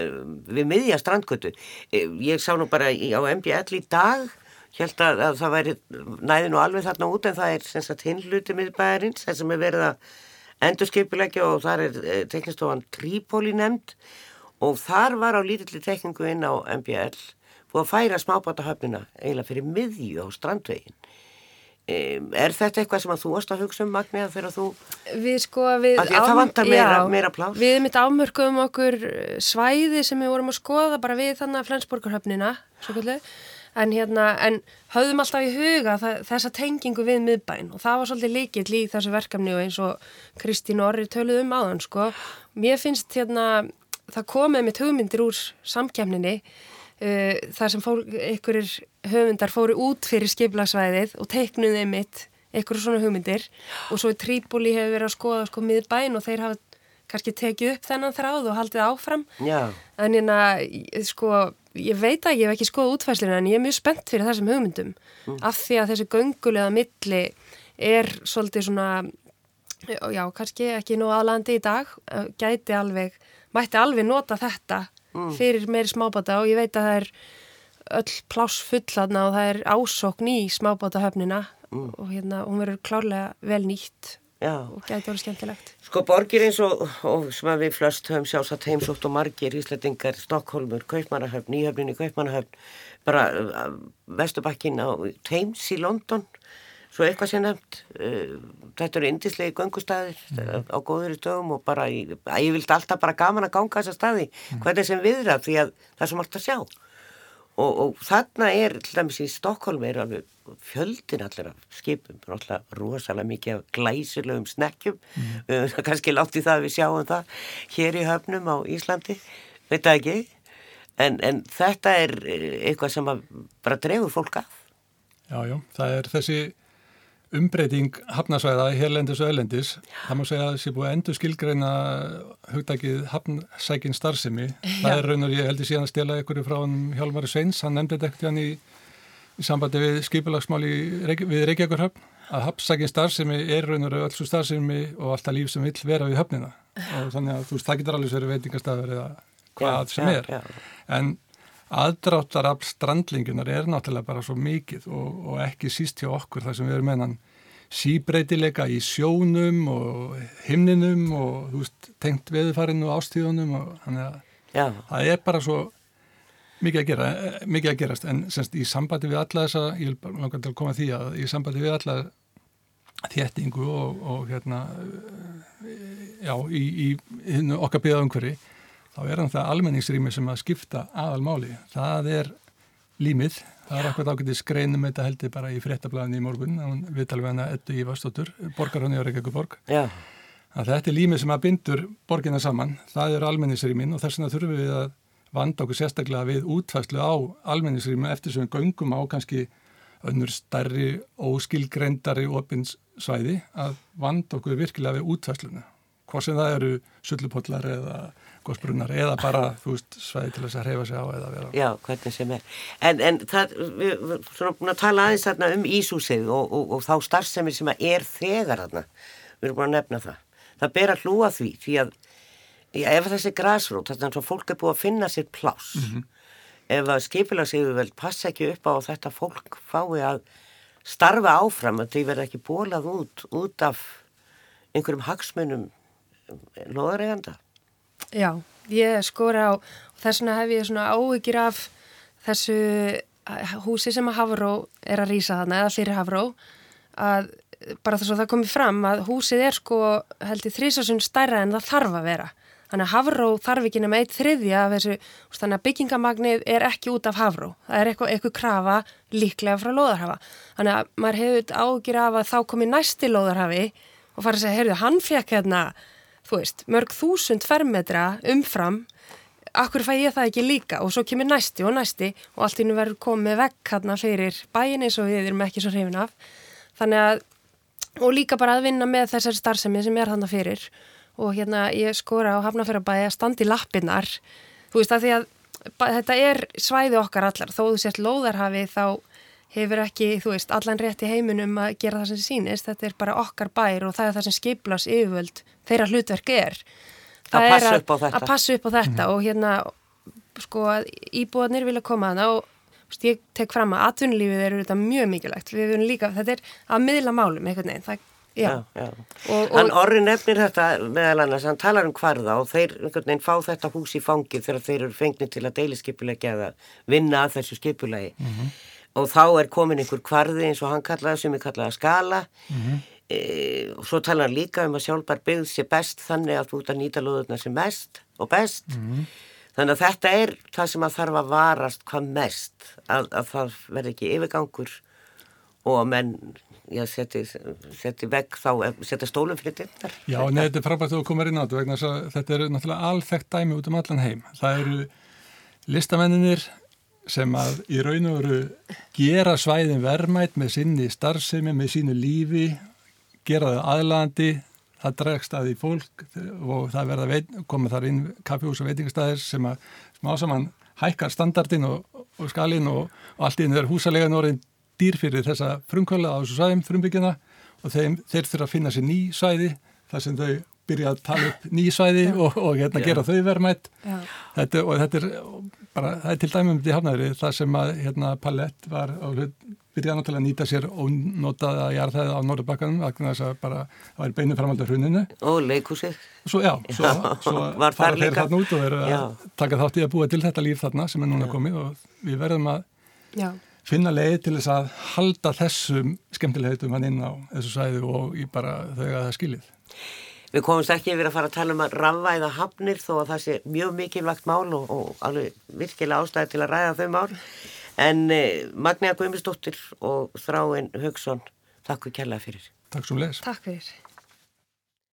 um, við miðja strandgötu. E, ég sá nú bara í, á MBL í dag held að, að það væri næði nú alveg þarna út en það er sem sagt hinn hluti miðbæjarins þess sem er verið að endurskipilegja og þar er e, teknistofan Trípóli nefnd. Og þar var á lítilli tekningu inn á MBL búið að færa smábátahöfnina eiginlega fyrir miðju á strandvegin um, er þetta eitthvað sem að þú varst að hugsa um Magniða þegar þú Við sko, við... Af því að það vantar meira- meira pláss. Við mitt afmörkuðum okkur eh, svæði sem við vorum að skoða bara við þannig að Flensborgarhöfnina, svo kallið, en hérna, en höfðum alltaf í huga þessa tengingu við miðbæn og það var svolítið líkill í þessu verkefni og eins og Kristín Orri töluð um áðan, sko. Mér finnst hérna, það komið mitt hugmyndir úr samkjæmninni uh, þar sem einhverjir höfundar fóru út fyrir skiplagsvæðið og teiknuði mitt einhverju svona hugmyndir og svo í Trípoli hefur verið að skoða sko miðbæn og þeir hafa kannski tekið upp þennan þráð og haldið áfram. Já, en ég- sko ég veit að ég hef ekki skoða útfæslina en ég er mjög spennt fyrir þessum hugmyndum. Af því að þessi göngulega milli er svolítið svona já, kannski ekki nú aðlandi í dag gæti alveg, mætti alveg nota þetta fyrir meiri smábáta og ég veit að það er öll pláss fullaðna og það er ásókn í smábátahöfnina og hérna, hún verður klárlega vel nýtt og gæti verið skemmtilegt. Sko borgir eins og, og sem að við flest höfum sjálfsagt heimsótt og margir Íslandingar, Stokkólmur, Kaupmannahöfn, Nýhöfnin í Kaupmannahöfn, bara uh, Vesturbakkin á Thames í London, svo eitthvað sem nefnt, uh, þetta eru indislegi göngustæðir uh, á góður í dögum og bara, að ég vildi alltaf bara gaman að ganga þessa staði, hvernig sem viðra því að það er svo margt að sjá. Og, og þarna er, til dæmis í Stokkólmi er alveg fjöldin allir af skipum, alltaf rosalega mikið af glæsilegum snekkjum, mm. kannski látt í það að við sjáum það hér í höfnum á Íslandi, veit það ekki, en, en þetta er eh, eitthvað sem bara dregur fólk af. Já, já, það er þessi umbreyting hafnasvæða hérlendis og öllendis. Það má segja að það sé búið að endur skilgreina hugdækið hafnsækin starfsemi. Það er raun og ég heldur síðan að stela ykkur frá hann Hjálmari Sveins, hann nefndi þetta ekkert hann í, í sambandi við skipulagsmáli Reykj við Reykjavíkurhöfn að hafnsækin starfsemi er raun og raun alls starfsemi og alltaf líf sem vill vera við höfnina. Og þannig að þú veist, það getur alveg verið veitingastafur eða hvað sem já, er. já. En aðdráttarafl strandlingunar er náttúrulega bara svo mikið og, og ekki síst hjá okkur þar sem við erum meðan síbreytileika í sjónum og himninum og þú veist, tengt veðufarinu og ástíðunum og þannig að Já, það er bara svo mikið að, gera, mikið að gerast. En semst í sambandi við alla þessa ég vil bara langa til að koma því að í sambandi við alla þéttingu og, og hérna já, í, í hinu okkar byggðaumhverfi þá er hann það almenningsrými sem að skipta aðalmáli. Það er límið, það er eitthvað ákveðið skreinum þetta heldur bara í fréttablaðinni í morgun. Við talum við hana Eddu Ívarsdóttur borgarhóni á Reykjavíkuborg þetta er límið sem að bindur borginna saman, það eru almenningsrýmin og þess vegna þurfum við að vanda okkur sérstaklega við útfæslu á almenningsrýminu eftir sem við göngum á kannski önnur stærri óskilgreindari opinsvæði að vanda okkur virkilega við útfæsluna hvort sem það eru sullupollar eða góðsbrunnar eða bara þú veist svæði til þess að hreyfa sig á eða vera já, hvernig sem er. En, en það, við erum svona búin að tala aðeins þarna um Ísúsið og, og, og þá starfsemi sem er þegar þarna. Við erum búin að nefna það. Það ber að hlúa því, því að já, ef þessi græsrót, þannig að fólk er búið að finna sér pláss, ef að skipilagsíðu vel passa ekki upp á þetta fólk fái að starfa áfram, að þau verða ekki bólað út, út af einhverjum hagsmunum loðareganda. Já, ég skora á þess vegna hef ég svona áhyggjur af þessu húsi sem að Hafró er að rýsa þarna eða fyrir Hafró að bara þess að það komi fram að húsið er sko held í þrísasun stærra en það þarf að vera. Þannig að Hafró þarf ekki nema eitt þriðja af þessu, þannig að byggingamagnið er ekki út af Hafró. Það er eitthvað, eitthvað krafa líklega frá Lóðarhafa. Þannig að maður hefur ágjur af að þá komi næsti Lóðarhafi og fara að segja, heyrðu, hann fekk hérna, þú veist, mörg þúsund fermetra umfram, akkur fæ ég það ekki líka? Og svo kemur næsti og næsti og allt innu verður komið vekk hérna fyrir bæin eins og við erum ekki svo hrifin af. Þannig að, og líka bara að vinna með þessari starfsemi sem er þannig fyrir. Og hérna ég skora á Hafnafjörðabæði að standi lappinnar þú veist að því að þetta er svæði okkar allar, þó þú sért lóðarhafi þá hefur ekki, þú veist, allan rétt í heiminum að gera það sem sýnist, þetta er bara okkar bær og það er það sem skiplas yfirvöld þeirra hlutverk er. Að Það er passa upp á þetta. að passa upp á þetta og hérna sko að íbúðanir vilja koma að og þú veist, ég tek fram að atvinnulífið er þetta mjög mikilvægt, við erum líka þetta er að miðla málum einhvern veginn það, já, já. Og, Hann og, orri nefnir þetta meðal annars, hann talar um hvarða og þeir einhvern veginn fá þetta hús í fangið þegar þeir eru fengnir til að deiliskipulegja eða vinna að þessu skipulegi og þá er komin einhver hvarði eins og hann kallaði sem er kallaði skala e, og svo talar hann líka um að sjálfbar byggð sé best þannig að þú ert að nýta lóðurna sem mest og best þannig að þetta er það sem að þarf að varast hvað mest að, að það verði ekki yfirgangur og að menn já, seti, seti vegg þá, setja stólum fyrir þetta. Já, neða, þetta er frábært að þú komar inn á þetta vegna þetta eru náttúrulega alþekkt dæmi út um allan heim. Það eru listamenninir sem að í raun og veru gera svæðin vermætt með sinni starfsemi, með sínu lífi, gera það aðlandi, það dregst að í fólk og það verða veit, komið þar inn kaffihús og veitingastæðir sem að smá saman hækkar standardin og, og skalin og, og allt í einu er húsalegan orðin dýr fyrir þessa frumkvöla á þessu svæðum frumbyggjuna og þeim, þeir þurfa að finna sér ný svæði þar sem þau byrja að tala upp ný svæði og, og hérna gera þau verðmætt já, þetta, og þetta er bara, það er til dæmum til hafnaðri það sem að hérna Palett var á hlut byrjaði náttúrulega að nýta sér og notaði að jarðhæða á Norðurbakkanum vegna þess að bara það var beinu framhald af hruninu Og leikhúsið. svo já, svo, Já, svo var þeir líka. þarna út og Já. að taka þátt í að búa til þetta líf þarna sem er núna komið og við verðum að já, finna leið til þess að halda þessum skemmtilegheitum hann inn á þessu sæðu og í bara þau að það skiljið. Við komumst ekki yfir að fara að tala um að rafvæða hafnir þó að það sé mjög mikilvægt mál og, og alveg virkilega ástæði til að ræða þau mál. En eh, Magnea Guðmundsdóttir og Þráin Haugsson, takk fyrir kærlega fyrir. Takk svo les. takk fyrir